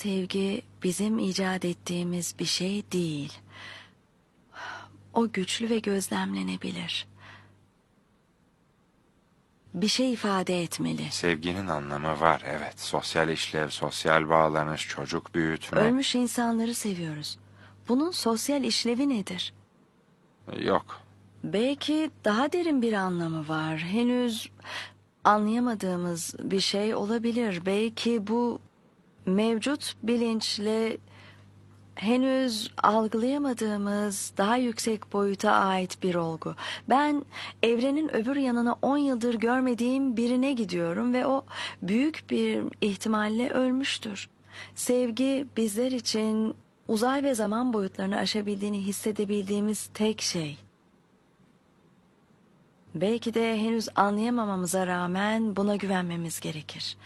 Sevgi bizim icat ettiğimiz bir şey değil. O güçlü ve gözlemlenebilir. Bir şey ifade etmeli. Sevginin anlamı var evet. Sosyal işlev, sosyal bağlanış, çocuk büyütme. Ölmüş insanları seviyoruz. Bunun sosyal işlevi nedir? Yok. Belki daha derin bir anlamı var. Henüz anlayamadığımız bir şey olabilir. Belki bu mevcut bilinçle henüz algılayamadığımız daha yüksek boyuta ait bir olgu. Ben evrenin öbür yanına 10 yıldır görmediğim birine gidiyorum ve o büyük bir ihtimalle ölmüştür. Sevgi bizler için uzay ve zaman boyutlarını aşabildiğini hissedebildiğimiz tek şey. Belki de henüz anlayamamamıza rağmen buna güvenmemiz gerekir.